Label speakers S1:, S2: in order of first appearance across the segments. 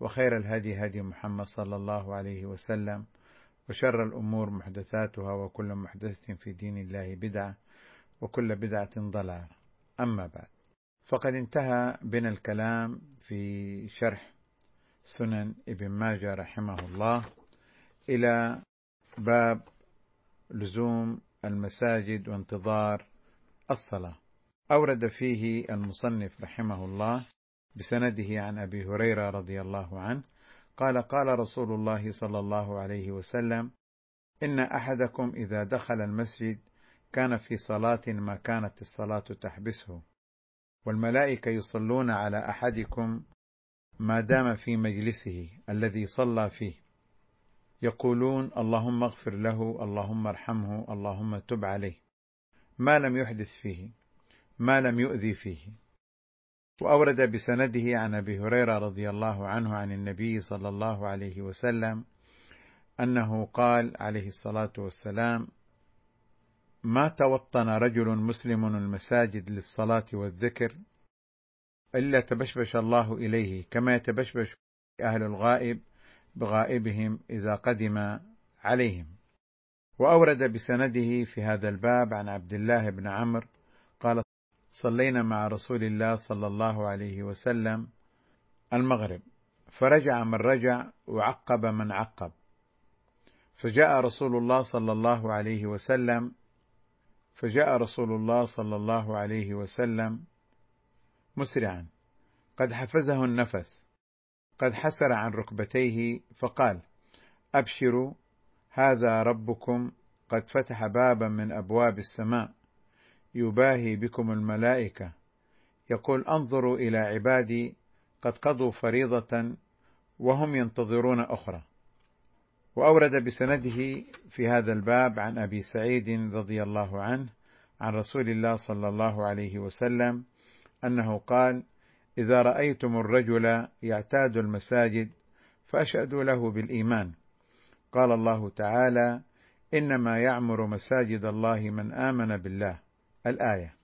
S1: وخير الهدي هدي محمد صلى الله عليه وسلم وشر الأمور محدثاتها وكل محدثة في دين الله بدعة وكل بدعة ضلالة. أما بعد فقد انتهى بنا الكلام في شرح سنن ابن ماجه رحمه الله إلى باب لزوم المساجد وانتظار الصلاة. أورد فيه المصنف رحمه الله بسنده عن أبي هريرة رضي الله عنه قال قال رسول الله صلى الله عليه وسلم إن أحدكم إذا دخل المسجد كان في صلاة ما كانت الصلاة تحبسه والملائكة يصلون على أحدكم ما دام في مجلسه الذي صلى فيه يقولون اللهم اغفر له اللهم ارحمه اللهم تب عليه ما لم يحدث فيه ما لم يؤذي فيه وأورد بسنده عن أبي هريرة رضي الله عنه عن النبي صلى الله عليه وسلم أنه قال عليه الصلاة والسلام ما توطن رجل مسلم المساجد للصلاة والذكر إلا تبشبش الله إليه كما يتبشبش أهل الغائب بغائبهم إذا قدم عليهم. وأورد بسنده في هذا الباب عن عبد الله بن عمرو صلينا مع رسول الله صلى الله عليه وسلم المغرب. فرجع من رجع وعقب من عقب. فجاء رسول الله صلى الله عليه وسلم. فجاء رسول الله صلى الله عليه وسلم مسرعا. قد حفزه النفس. قد حسر عن ركبتيه فقال أبشروا هذا ربكم قد فتح بابا من أبواب السماء. يباهي بكم الملائكة. يقول انظروا إلى عبادي قد قضوا فريضة وهم ينتظرون أخرى. وأورد بسنده في هذا الباب عن أبي سعيد رضي الله عنه عن رسول الله صلى الله عليه وسلم أنه قال إذا رأيتم الرجل يعتاد المساجد فاشهدوا له بالإيمان. قال الله تعالى إنما يعمر مساجد الله من آمن بالله. الآية.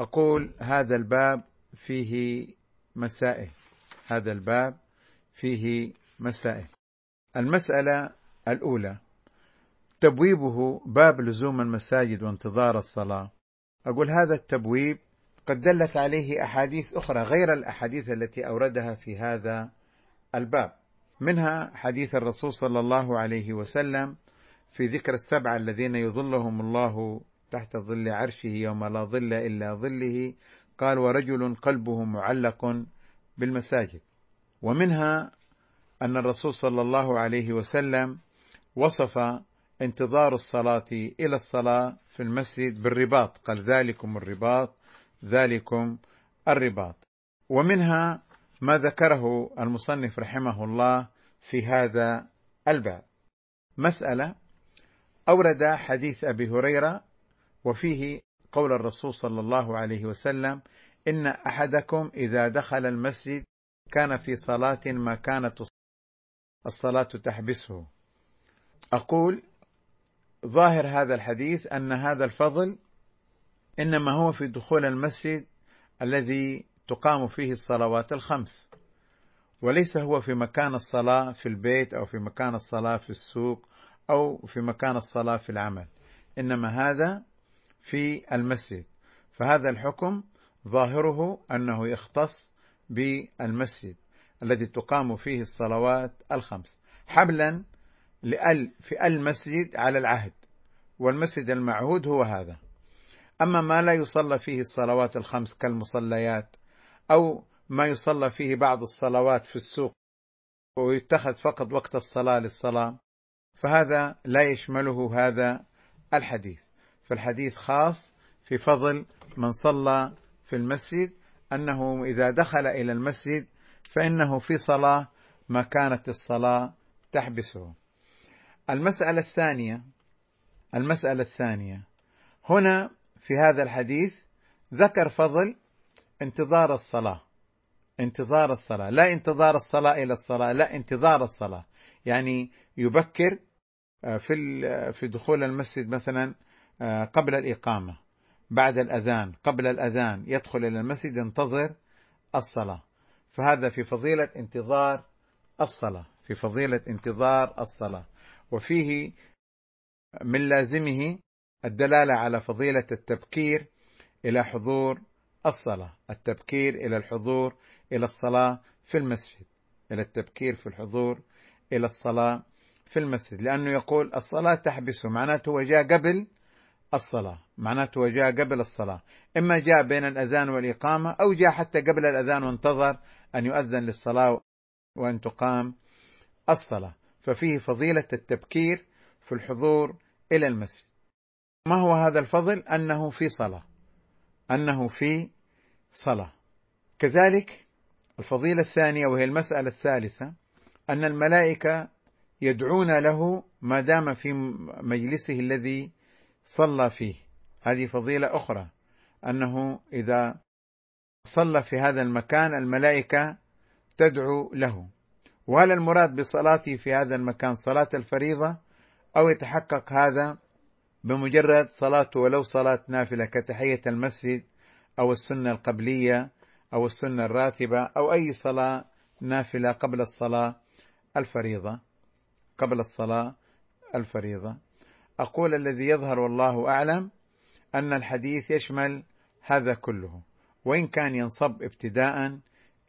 S1: أقول هذا الباب فيه مسائل. هذا الباب فيه مسائل. المسألة الأولى تبويبه باب لزوم المساجد وانتظار الصلاة. أقول هذا التبويب قد دلت عليه أحاديث أخرى غير الأحاديث التي أوردها في هذا الباب. منها حديث الرسول صلى الله عليه وسلم في ذكر السبعه الذين يظلهم الله تحت ظل عرشه يوم لا ظل إلا ظله. قال ورجل قلبه معلق بالمساجد. ومنها أن الرسول صلى الله عليه وسلم وصف انتظار الصلاة إلى الصلاة في المسجد بالرباط. قال ذلكم الرباط ذلكم الرباط. ومنها ما ذكره المصنف رحمه الله في هذا الباب. مسألة أورد حديث أبي هريرة وفيه قول الرسول صلى الله عليه وسلم إن أحدكم إذا دخل المسجد كان في صلاة ما كانت الصلاة تحبسه. أقول ظاهر هذا الحديث أن هذا الفضل إنما هو في دخول المسجد الذي تقام فيه الصلوات الخمس وليس هو في مكان الصلاة في البيت أو في مكان الصلاة في السوق أو في مكان الصلاة في العمل. إنما هذا في المسجد. فهذا الحكم ظاهره أنه يختص بالمسجد الذي تقام فيه الصلوات الخمس. حبلا لأل في المسجد على العهد والمسجد المعهود هو هذا. أما ما لا يصلى فيه الصلوات الخمس كالمصليات أو ما يصلى فيه بعض الصلوات في السوق ويتخذ فقط وقت الصلاة للصلاة فهذا لا يشمله هذا الحديث. فالحديث خاص في فضل من صلى في المسجد أنه إذا دخل إلى المسجد فإنه في صلاة ما كانت الصلاة تحبسه. المسألة الثانية المسألة الثانية هنا في هذا الحديث ذكر فضل انتظار الصلاة. انتظار الصلاة لا انتظار الصلاة إلى الصلاة لا انتظار الصلاة. يعني يبكر آه، في في دخول المسجد مثلا آه، قبل الإقامة بعد الأذان قبل الأذان يدخل إلى المسجد ينتظر الصلاة. فهذا في فضيلة انتظار الصلاة في فضيلة انتظار الصلاة. وفيه من لازمه الدلالة على فضيلة التبكير إلى حضور الصلاة التبكير إلى الحضور إلى الصلاة في المسجد إلى التبكير في الحضور إلى الصلاة في المسجد. لأنه يقول الصلاة تحبسه معناته هو جاء قبل الصلاة معناته جاء قبل الصلاة. إما جاء بين الأذان والإقامة أو جاء حتى قبل الأذان وانتظر أن يؤذن للصلاة وأن تقام الصلاة. ففيه فضيلة التبكير في الحضور إلى المسجد. ما هو هذا الفضل؟ أنه في صلاة. أنه في صلاة. كذلك الفضيلة الثانية وهي المسألة الثالثة أن الملائكة يدعون له ما دام في مجلسه الذي صلى فيه. هذه فضيلة أخرى أنه إذا صلى في هذا المكان الملائكة تدعو له. وهل المراد بصلاته في هذا المكان صلاة الفريضة أو يتحقق هذا بمجرد صلاته ولو صلاة نافلة كتحية المسجد أو السنة القبلية أو السنة الراتبة أو أي صلاة نافلة قبل الصلاة الفريضة؟ قبل الصلاة الفريضة. أقول الذي يظهر والله أعلم أن الحديث يشمل هذا كله وإن كان ينصب ابتداء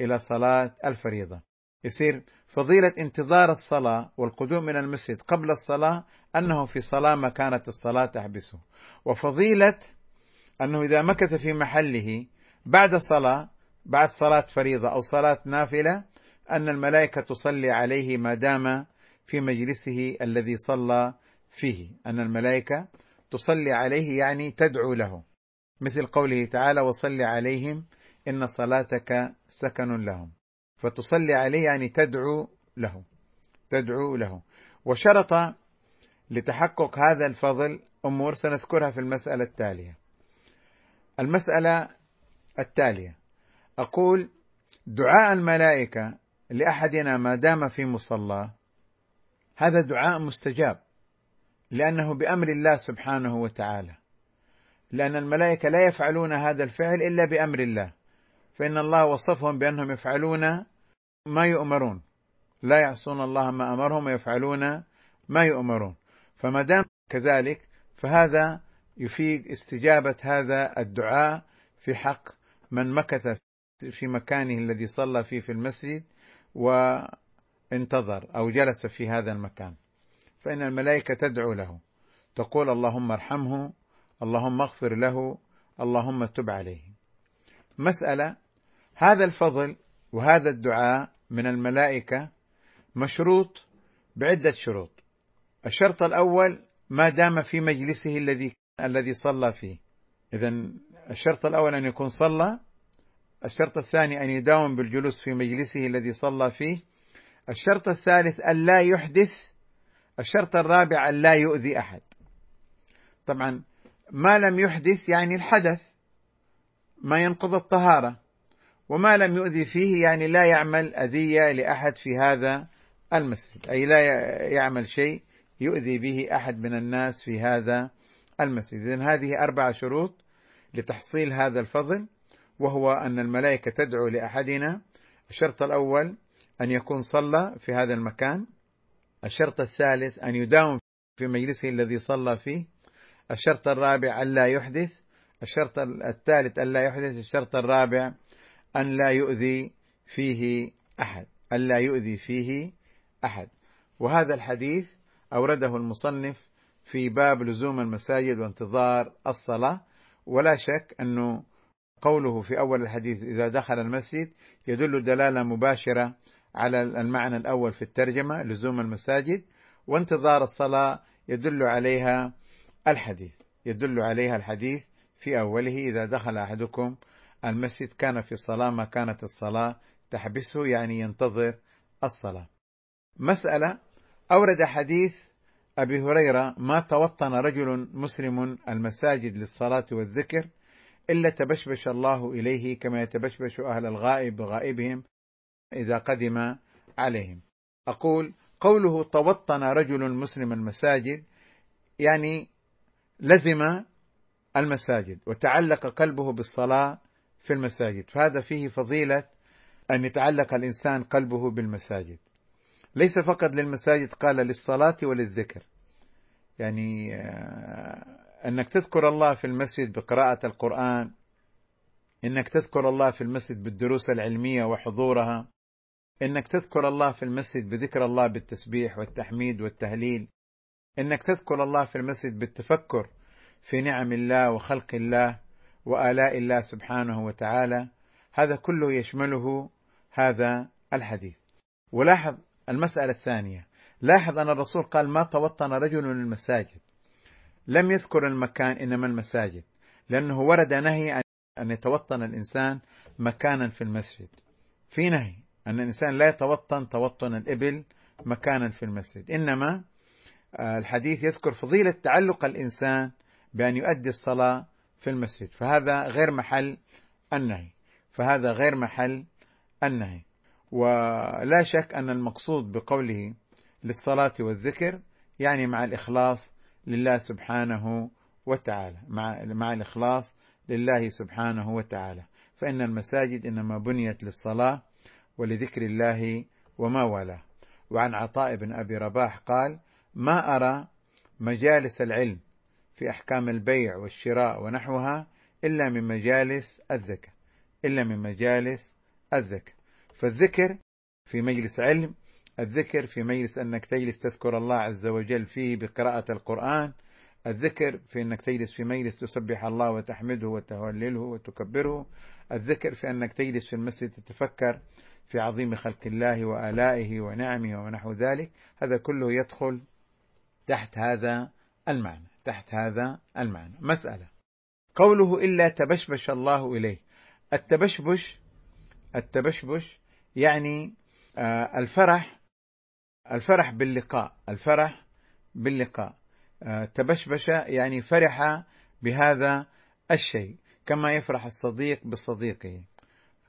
S1: إلى صلاة الفريضة. يصير فضيلة انتظار الصلاة والقدوم من المسجد قبل الصلاة أنه في صلاة ما كانت الصلاة تحبسه. وفضيلة أنه إذا مكث في محله بعد صلاة بعد صلاة فريضة أو صلاة نافلة أن الملائكة تصلي عليه ما دام في مجلسه الذي صلى فيه أن الملائكة تصلي عليه يعني تدعو له. مثل قوله تعالى وصل عليهم إن صلاتك سكن لهم. فتصلي عليه يعني تدعو له تدعو له. وشرط لتحقق هذا الفضل أمور سنذكرها في المسألة التالية. المسألة التالية أقول دعاء الملائكة لأحدنا ما دام في مصلاه هذا دعاء مستجاب. لأنه بأمر الله سبحانه وتعالى. لأن الملائكة لا يفعلون هذا الفعل إلا بأمر الله. فإن الله وصفهم بأنهم يفعلون ما يؤمرون. لا يعصون الله ما أمرهم ويفعلون ما يؤمرون. فما دام كذلك فهذا يفيد استجابة هذا الدعاء في حق من مكث في مكانه الذي صلى فيه في المسجد وانتظر أو جلس في هذا المكان. فإن الملائكة تدعو له. تقول اللهم ارحمه اللهم اغفر له اللهم تب عليه. مسألة هذا الفضل وهذا الدعاء من الملائكة مشروط بعدة شروط. الشرط الأول ما دام في مجلسه الذي الذي صلى فيه. إذا الشرط الأول أن يكون صلى. الشرط الثاني أن يداوم بالجلوس في مجلسه الذي صلى فيه. الشرط الثالث أن لا يحدث الشرط الرابع أن لا يؤذي أحد. طبعا ما لم يحدث يعني الحدث ما ينقض الطهارة وما لم يؤذي فيه يعني لا يعمل أذية لأحد في هذا المسجد أي لا يعمل شيء يؤذي به أحد من الناس في هذا المسجد. إذن هذه أربع شروط لتحصيل هذا الفضل وهو أن الملائكة تدعو لأحدنا. الشرط الأول أن يكون صلى في هذا المكان. الشرط الثالث أن يداوم في مجلسه الذي صلى فيه. الشرط الرابع أن لا يحدث. الشرط الثالث أن لا يحدث. الشرط الرابع أن لا يؤذي فيه أحد. أن لا يؤذي فيه أحد. وهذا الحديث أورده المصنف في باب لزوم المساجد وانتظار الصلاة. ولا شك أنه قوله في أول الحديث إذا دخل المسجد يدل دلالة مباشرة على المعنى الأول في الترجمة لزوم المساجد وانتظار الصلاة يدل عليها الحديث. يدل عليها الحديث في أوله إذا دخل أحدكم المسجد كان في صلاة ما كانت الصلاة تحبسه يعني ينتظر الصلاة. مسألة أورد حديث أبي هريرة ما توطن رجل مسلم المساجد للصلاة والذكر إلا تبشبش الله إليه كما يتبشبش أهل الغائب بغائبهم. إذا قدم عليهم. أقول قوله توطن رجل مسلم المساجد يعني لزم المساجد وتعلق قلبه بالصلاة في المساجد فهذا فيه فضيلة أن يتعلق الإنسان قلبه بالمساجد. ليس فقط للمساجد قال للصلاة وللذكر. يعني آه، أنك تذكر الله في المسجد بقراءة القرآن إنك تذكر الله في المسجد بالدروس العلمية وحضورها إنك تذكر الله في المسجد بذكر الله بالتسبيح والتحميد والتهليل. إنك تذكر الله في المسجد بالتفكر في نعم الله وخلق الله وآلاء الله سبحانه وتعالى. هذا كله يشمله هذا الحديث. ولاحظ المسألة الثانية. لاحظ أن الرسول قال ما توطن رجل المساجد لم يذكر المكان إنما المساجد لأنه ورد نهي أن يتوطن الإنسان مكانا في المسجد. في نهي. أن الإنسان لا يتوطن توطن الإبل مكانا في المسجد. إنما آه، الحديث يذكر فضيلة تعلق الإنسان بأن يؤدي الصلاة في المسجد. فهذا غير محل النهي. فهذا غير محل النهي. ولا شك أن المقصود بقوله للصلاة والذكر يعني مع الإخلاص لله سبحانه وتعالى. مع, مع الإخلاص لله سبحانه وتعالى. فإن المساجد إنما بنيت للصلاة ولذكر الله وما والاه. وعن عطاء بن أبي رباح قال ما أرى مجالس العلم في أحكام البيع والشراء ونحوها إلا من مجالس الذكر إلا من مجالس الذكر. فالذكر في مجلس علم الذكر في مجلس أنك تجلس تذكر الله عز وجل فيه بقراءة القرآن الذكر في أنك تجلس في مجلس تسبح الله وتحمده وتهلله وتكبره الذكر في أنك تجلس في المسجد تتفكر في عظيم خلق الله وآلائه ونعمه ونحو ذلك هذا كله يدخل تحت هذا المعنى تحت هذا المعنى. مسألة. قوله إلا تبشبش الله إليه. التبشبش التبشبش يعني آه، الفرح الفرح باللقاء الفرح باللقاء. آه، تبشبش يعني فرح بهذا الشيء كما يفرح الصديق بصديقه.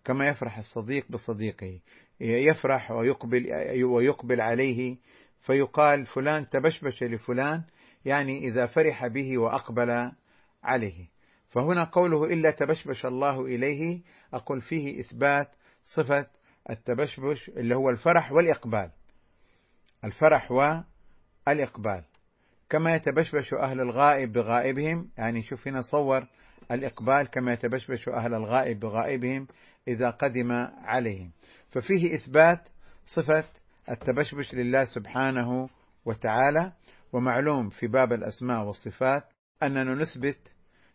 S1: كما يفرح الصديق بصديقه. يفرح ويقبل ويقبل عليه فيقال فلان تبشبش لفلان يعني إذا فرح به وأقبل عليه. فهنا قوله إلا تبشبش الله إليه أقول فيه إثبات صفة التبشبش اللي هو الفرح والإقبال. الفرح والإقبال. كما يتبشبش أهل الغائب بغائبهم يعني شوف هنا صور الإقبال كما يتبشبش أهل الغائب بغائبهم إذا قدم عليهم. ففيه إثبات صفة التبشبش لله سبحانه وتعالى ومعلوم في باب الأسماء والصفات أننا نثبت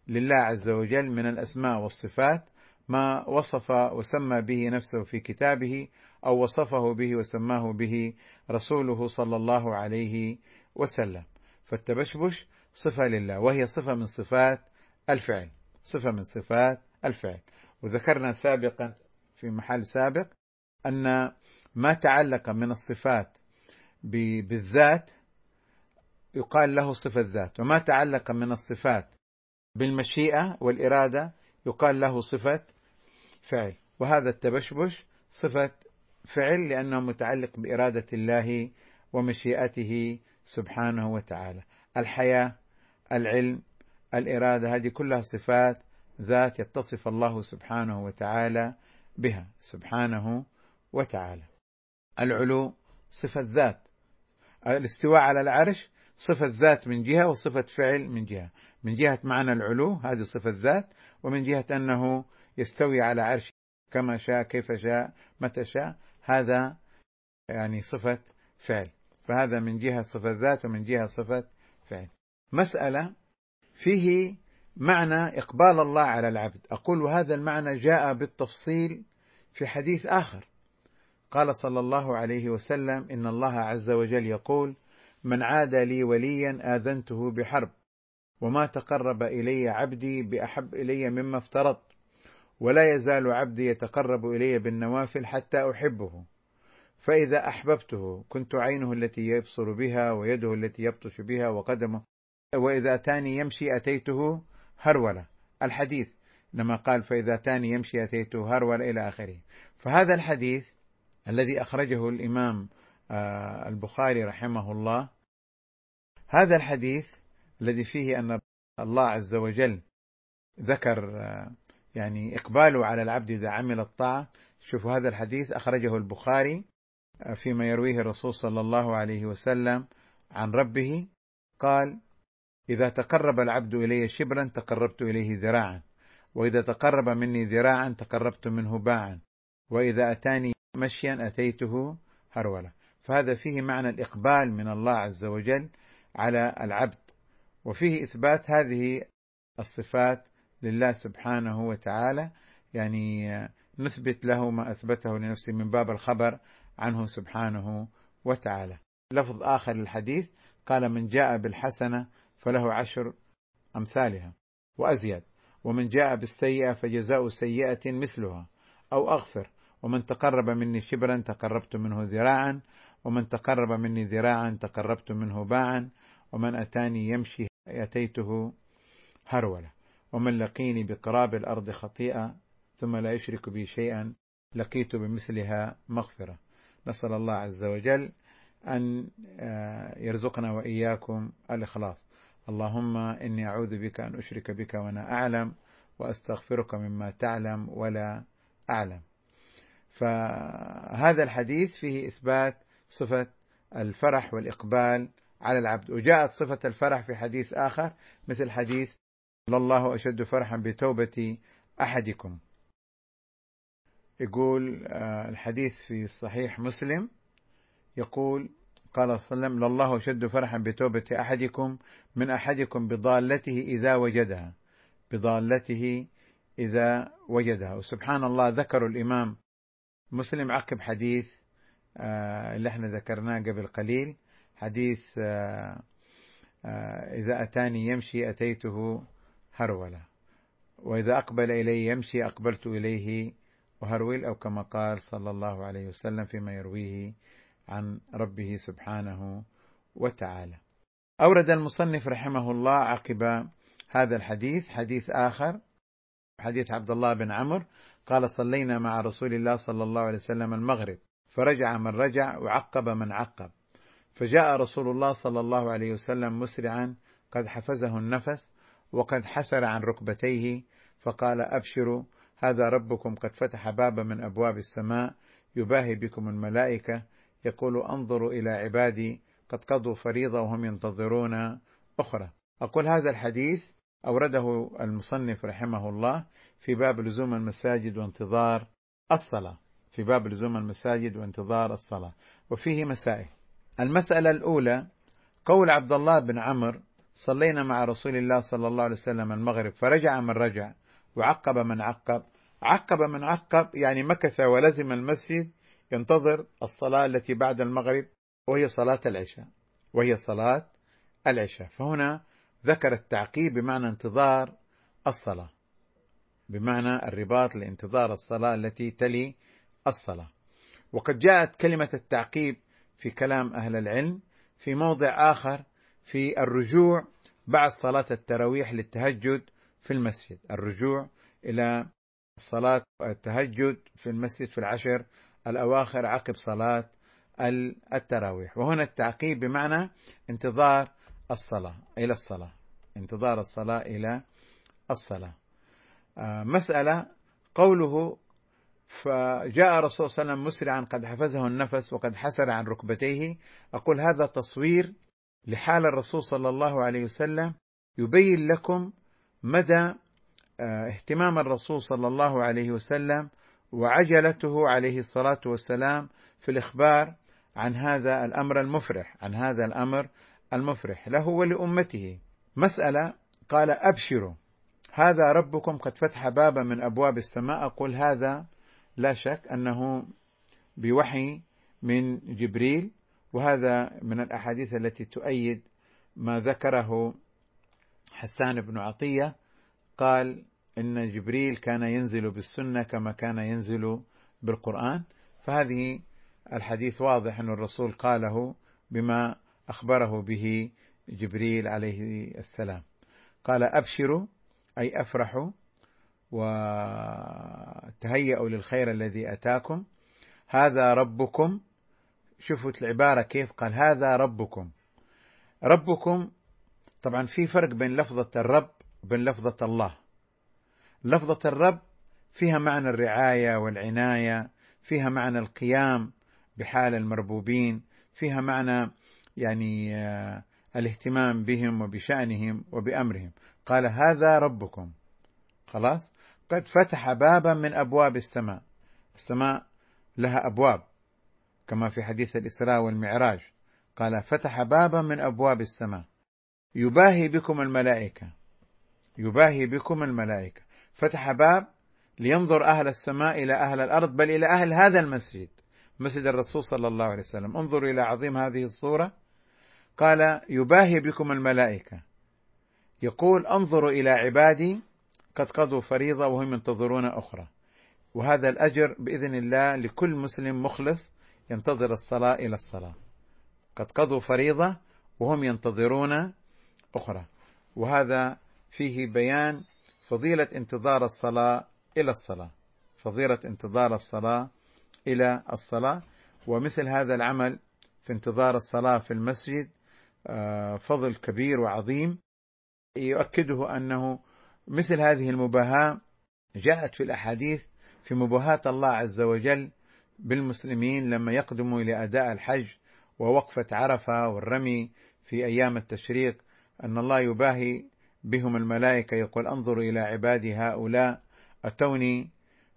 S1: لله عز وجل من الأسماء والصفات ما وصف وسمى به نفسه في كتابه أو وصفه به وسماه به رسوله صلى الله عليه وسلم. فالتبشبش صفة لله وهي صفة من صفات الفعل صفة من صفات الفعل وذكرنا سابقا في محل سابق أن ما تعلق من الصفات بالذات يقال له صفة ذات وما تعلق من الصفات بالمشيئة والإرادة يقال له صفة فعل. وهذا التبشبش صفة فعل لأنه متعلق بإرادة الله ومشيئته سبحانه وتعالى. الحياة العلم الإرادة هذه كلها صفات ذات يتصف الله سبحانه وتعالى بها. سبحانه وتعالى. العلو صفة ذات. الاستواء على العرش صفة ذات من جهة وصفة فعل من جهة. من جهة معنى العلو هذه صفة ذات. ومن جهة أنه يستوي على عرش كما شاء كيف شاء متى شاء هذا يعني صفة فعل. فهذا من جهة صفة ذات ومن جهة صفة فعل. مسألة فيه معنى إقبال الله على العبد. أقول هذا المعنى جاء بالتفصيل في حديث آخر. قال صلى الله عليه وسلم إن الله عز وجل يقول من عاد لي وليا آذنته بحرب وما تقرب إلي عبدي بأحب إلي مما افترضت ولا يزال عبدي يتقرب إلي بالنوافل حتى أحبه. فإذا أحببته كنت عينه التي يبصر بها ويده التي يبطش بها وقدمه وإذا أتاني يمشي أتيته هرولة الحديث لما قال فإذا أتاني يمشي أتيته هرولة إلى آخره. فهذا الحديث الذي أخرجه الإمام آه، البخاري رحمه الله هذا الحديث الذي فيه أن الله عز وجل ذكر آه، يعني إقباله على العبد إذا عمل الطاعة. شوفوا هذا الحديث أخرجه البخاري آه، فيما يرويه الرسول صلى الله عليه وسلم عن ربه. قال إذا تقرب العبد إلي شبرا تقربت إليه ذراعا وإذا تقرب مني ذراعا تقربت منه باعا وإذا أتاني مشيا أتيته هرولة فهذا فيه معنى الإقبال من الله عز وجل على العبد وفيه إثبات هذه الصفات لله سبحانه وتعالى. يعني نثبت له ما أثبته لنفسه من باب الخبر عنه سبحانه وتعالى. لفظ آخر للحديث قال من جاء بالحسنة فله عشر أمثالها وأزيد. ومن جاء بالسيئة فجزاء سيئة مثلها أو أغفر. ومن تقرب مني شبرا تقربت منه ذراعا. ومن تقرب مني ذراعا تقربت منه باعا. ومن أتاني يمشي أتيته هرولة. ومن لقيني بقراب الأرض خطيئة ثم لا يشرك بي شيئا لقيت بمثلها مغفرة. نسأل الله عز وجل أن آه، يرزقنا وإياكم الإخلاص. اللهم إني أعوذ بك أن أشرك بك وأنا أعلم وأستغفرك مما تعلم ولا أعلم. فهذا الحديث فيه إثبات صفة الفرح والإقبال على العبد. وجاءت صفة الفرح في حديث آخر مثل حديث لله أشد فرحا بتوبة أحدكم. يقول آه، الحديث في صحيح مسلم يقول قال صلى الله عليه وسلم لله أشد فرحا بتوبة أحدكم من أحدكم بضالته إذا وجدها. بضالته إذا وجدها. وسبحان الله ذكر الإمام مسلم عقب حديث آه، اللي إحنا ذكرناه قبل قليل حديث آه، آه، إذا أتاني يمشي أتيته هرولة وإذا أقبل إلي يمشي أقبلت إليه وهرول أو كما قال صلى الله عليه وسلم فيما يرويه عن ربه سبحانه وتعالى. أورد المصنف رحمه الله عقب هذا الحديث حديث آخر حديث عبد الله بن عمرو قال صلينا مع رسول الله صلى الله عليه وسلم المغرب فرجع من رجع وعقب من عقب. فجاء رسول الله صلى الله عليه وسلم مسرعا قد حفزه النفس وقد حسر عن ركبتيه فقال أبشروا هذا ربكم قد فتح بابا من أبواب السماء يباهي بكم الملائكة يقول أنظروا إلى عبادي قد قضوا فريضة وهم ينتظرون أخرى. أقول هذا الحديث أورده المصنف رحمه الله في باب لزوم المساجد وانتظار الصلاة. في باب لزوم المساجد وانتظار الصلاة. وفيه مسائل. المسألة الأولى قول عبد الله بن عمرو صلينا مع رسول الله صلى الله عليه وسلم المغرب فرجع من رجع وعقب من عقب. عقب من عقب يعني مكث ولزم المسجد ينتظر الصلاة التي بعد المغرب وهي صلاة العشاء وهي صلاة العشاء. فهنا ذكر التعقيب بمعنى انتظار الصلاة بمعنى الرباط لانتظار الصلاة التي تلي الصلاة. وقد جاءت كلمة التعقيب في كلام أهل العلم في موضع آخر في الرجوع بعد صلاة التراويح للتهجد في المسجد. الرجوع إلى صلاة التهجد في المسجد في العشر الأواخر عقب صلاة التراويح. وهنا التعقيب بمعنى انتظار الصلاة إلى الصلاة. انتظار الصلاة إلى الصلاة. آه، مسألة قوله فجاء الرسول صلى الله عليه وسلم مسرعا قد حفزه النفس وقد حسر عن ركبتيه. أقول هذا تصوير لحال الرسول صلى الله عليه وسلم يبين لكم مدى آه، اهتمام الرسول صلى الله عليه وسلم وعجلته عليه الصلاة والسلام في الإخبار عن هذا الأمر المفرح عن هذا الأمر المفرح. له ولأمته. مسألة قال أبشروا. هذا ربكم قد فتح بابا من أبواب السماء. أقول هذا لا شك أنه بوحي من جبريل وهذا من الأحاديث التي تؤيد ما ذكره حسان بن عطية. قال إن جبريل كان ينزل بالسنة كما كان ينزل بالقرآن. فهذه الحديث واضح أن الرسول قاله بما أخبره به جبريل عليه السلام. قال أبشروا أي أفرحوا وتهيأوا للخير الذي أتاكم. هذا ربكم. شوفوا العبارة كيف قال هذا ربكم. ربكم طبعا في فرق بين لفظة الرب وبين لفظة الله. لفظة الرب فيها معنى الرعاية والعناية فيها معنى القيام بحال المربوبين فيها معنى يعني آه، الاهتمام بهم وبشأنهم وبأمرهم. قال هذا ربكم. خلاص؟ قد فتح بابا من أبواب السماء. السماء لها أبواب كما في حديث الإسراء والمعراج. قال فتح بابا من أبواب السماء. يباهي بكم الملائكة. يباهي بكم الملائكة. فتح باب لينظر أهل السماء إلى أهل الأرض بل إلى أهل هذا المسجد مسجد الرسول صلى الله عليه وسلم. انظروا إلى عظيم هذه الصورة. قال يباهي بكم الملائكة. يقول انظروا إلى عبادي قد قضوا فريضة وهم ينتظرون أخرى. وهذا الأجر بإذن الله لكل مسلم مخلص ينتظر الصلاة إلى الصلاة. قد قضوا فريضة وهم ينتظرون أخرى. وهذا فيه بيان فضيلة انتظار الصلاة إلى الصلاة. فضيلة انتظار الصلاة إلى الصلاة. ومثل هذا العمل في انتظار الصلاة في المسجد آه، فضل كبير وعظيم. يؤكده أنه مثل هذه المباهاة جاءت في الأحاديث في مباهاة الله عز وجل بالمسلمين لما يقدموا إلى أداء الحج ووقفة عرفة والرمي في أيام التشريق أن الله يباهي بهم الملائكة يقول انظروا إلى عبادي هؤلاء. أتوني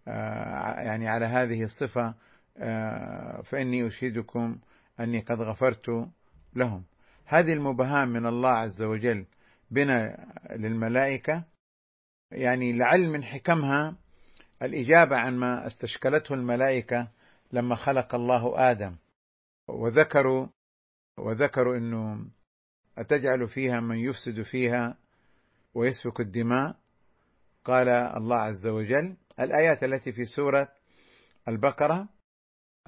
S1: آه، يعني على هذه الصفة آه، فإني أشهدكم أني قد غفرت لهم. هذه المبهام من الله عز وجل بنا للملائكة يعني لعل من حكمها الإجابة عن ما استشكلته الملائكة لما خلق الله آدم. وذكروا وذكروا أنه أتجعل فيها من يفسد فيها ويسفك الدماء. قال الله عز وجل الآيات التي في سورة البقرة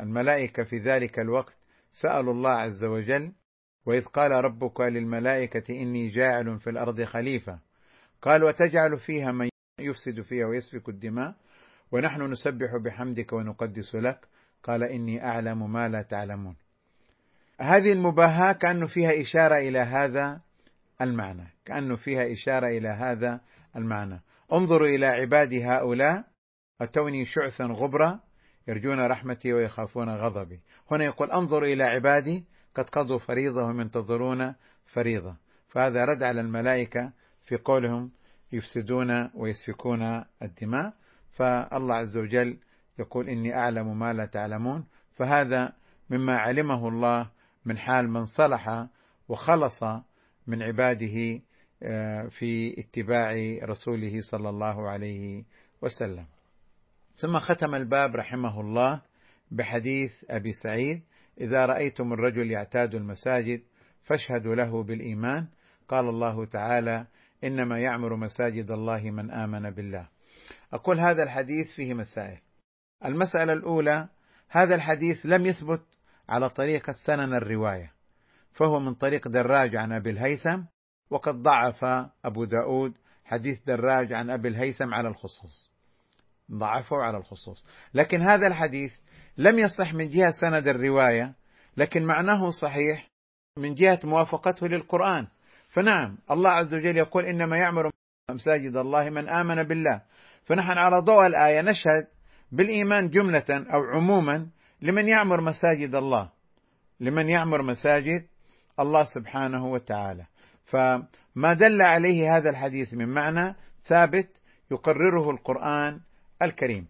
S1: الملائكة في ذلك الوقت سألوا الله عز وجل وإذ قال ربك للملائكة إني جاعل في الأرض خليفة. قال وتجعل فيها من يفسد فيها ويسفك الدماء ونحن نسبح بحمدك ونقدس لك. قال إني أعلم ما لا تعلمون. هذه المباهاة كأنه فيها إشارة إلى هذا المعنى. كأنه فيها إشارة إلى هذا المعنى. انظروا إلى عبادي هؤلاء أتوني شعثا غبرا يرجون رحمتي ويخافون غضبي. هنا يقول انظروا إلى عبادي قد قضوا فريضة وهم ينتظرون فريضة. فهذا رد على الملائكة في قولهم يفسدون ويسفكون الدماء. فالله عز وجل يقول إني أعلم ما لا تعلمون. فهذا مما علمه الله من حال من صلح وخلص من عباده في اتباع رسوله صلى الله عليه وسلم. ثم ختم الباب رحمه الله بحديث أبي سعيد إذا رأيتم الرجل يعتاد المساجد فاشهدوا له بالإيمان. قال الله تعالى إنما يعمر مساجد الله من آمن بالله. أقول هذا الحديث فيه مسائل. المسألة الأولى هذا الحديث لم يثبت على طريقة سنن الرواية فهو من طريق دراج عن أبي الهيثم وقد ضعف أبو داود حديث دراج عن أبي الهيثم على الخصوص. ضعفه على الخصوص. لكن هذا الحديث لم يصح من جهة سند الرواية لكن معناه صحيح من جهة موافقته للقرآن. فنعم الله عز وجل يقول إنما يعمر مساجد الله من آمن بالله. فنحن على ضوء الآية نشهد بالإيمان جملة أو عموما لمن يعمر مساجد الله لمن يعمر مساجد الله سبحانه وتعالى. فما دل عليه هذا الحديث من معنى ثابت يقرره القرآن الكريم.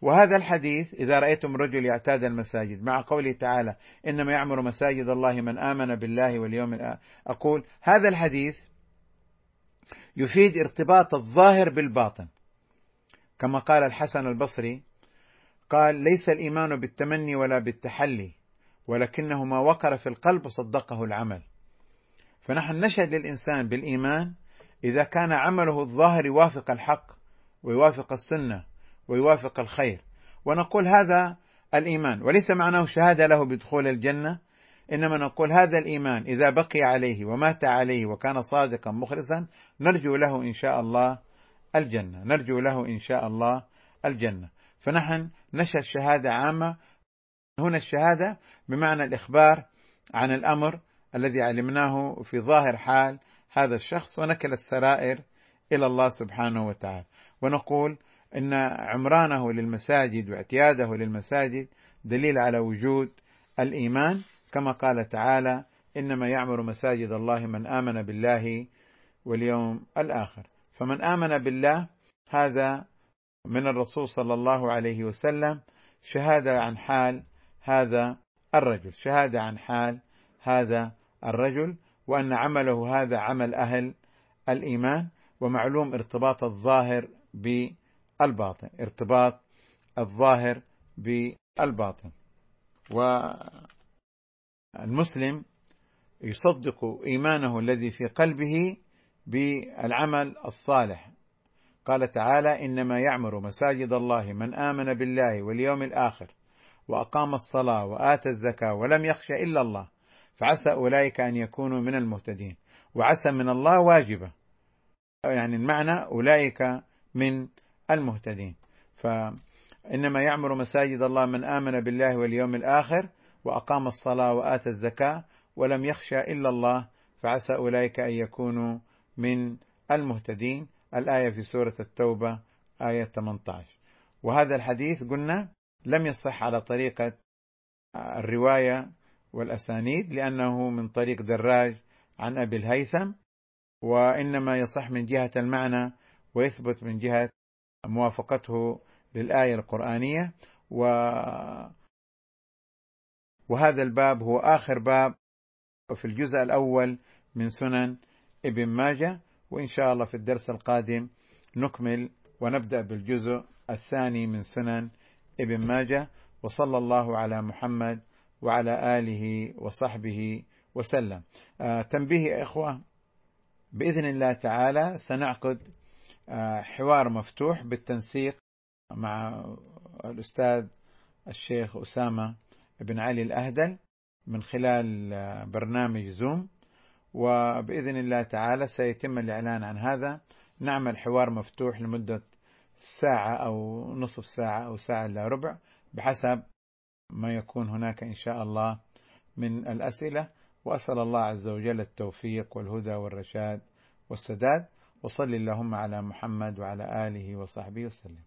S1: وهذا الحديث إذا رأيتم رجل يعتاد المساجد مع قوله تعالى إنما يعمر مساجد الله من آمن بالله واليوم الآخر أقول هذا الحديث يفيد ارتباط الظاهر بالباطن. كما قال الحسن البصري قال ليس الإيمان بالتمني ولا بالتحلي ولكنه ما وقر في القلب وصدقه العمل. فنحن نشهد للإنسان بالإيمان إذا كان عمله الظاهر يوافق الحق ويوافق السنة ويوافق الخير. ونقول هذا الإيمان وليس معناه شهادة له بدخول الجنة إنما نقول هذا الإيمان إذا بقي عليه ومات عليه وكان صادقا مخلصا نرجو له إن شاء الله الجنة نرجو له إن شاء الله الجنة. فنحن نشهد شهادة عامة. هنا الشهادة بمعنى الإخبار عن الأمر الذي علمناه في ظاهر حال هذا الشخص ونكل السرائر إلى الله سبحانه وتعالى. ونقول إن عمرانه للمساجد واعتياده للمساجد دليل على وجود الإيمان. كما قال تعالى إنما يعمر مساجد الله من آمن بالله واليوم الآخر. فمن آمن بالله هذا من الرسول صلى الله عليه وسلم. شهادة عن حال هذا الرجل. شهادة عن حال هذا الرجل وأن عمله هذا عمل أهل الإيمان ومعلوم ارتباط الظاهر ب الباطن ارتباط الظاهر بالباطن. والمسلم يصدق إيمانه الذي في قلبه بالعمل الصالح. قال تعالى إنما يعمر مساجد الله من آمن بالله واليوم الآخر وأقام الصلاة وآتى الزكاة ولم يخش إلا الله. فعسى أولئك أن يكونوا من المهتدين. وعسى من الله واجبة. يعني المعنى أولئك من المهتدين. فإنما يعمر مساجد الله من آمن بالله واليوم الآخر وأقام الصلاة وآتى الزكاة ولم يخشى إلا الله فعسى أولئك أن يكونوا من المهتدين. الآية في سورة التوبة آية 18 وهذا الحديث قلنا لم يصح على طريقة الرواية والأسانيد لأنه من طريق دراج عن أبي الهيثم وإنما يصح من جهة المعنى ويثبت من جهة موافقته للآية القرآنية. و وهذا الباب هو آخر باب في الجزء الأول من سنن ابن ماجه وإن شاء الله في الدرس القادم نكمل ونبدأ بالجزء الثاني من سنن ابن ماجه. وصلى الله على محمد وعلى آله وصحبه وسلم. آه تنبيه يا إخوة بإذن الله تعالى سنعقد حوار مفتوح بالتنسيق مع الأستاذ الشيخ أسامة بن علي الأهدل من خلال برنامج زوم. وبإذن الله تعالى سيتم الإعلان عن هذا. نعمل حوار مفتوح لمدة ساعة أو نصف ساعة أو ساعة إلا ربع بحسب ما يكون هناك إن شاء الله من الأسئلة. وأسأل الله عز وجل التوفيق والهدى والرشاد والسداد. وصل اللهم على محمد وعلى آله وصحبه وسلم.